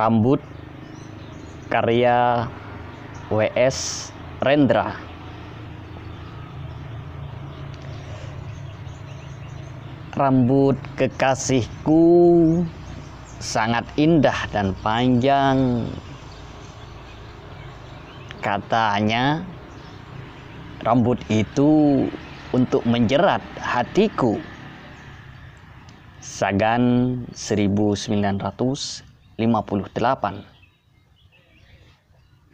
Rambut karya W.S. Rendra Rambut kekasihku sangat indah dan panjang Katanya rambut itu untuk menjerat hatiku Sagan 1958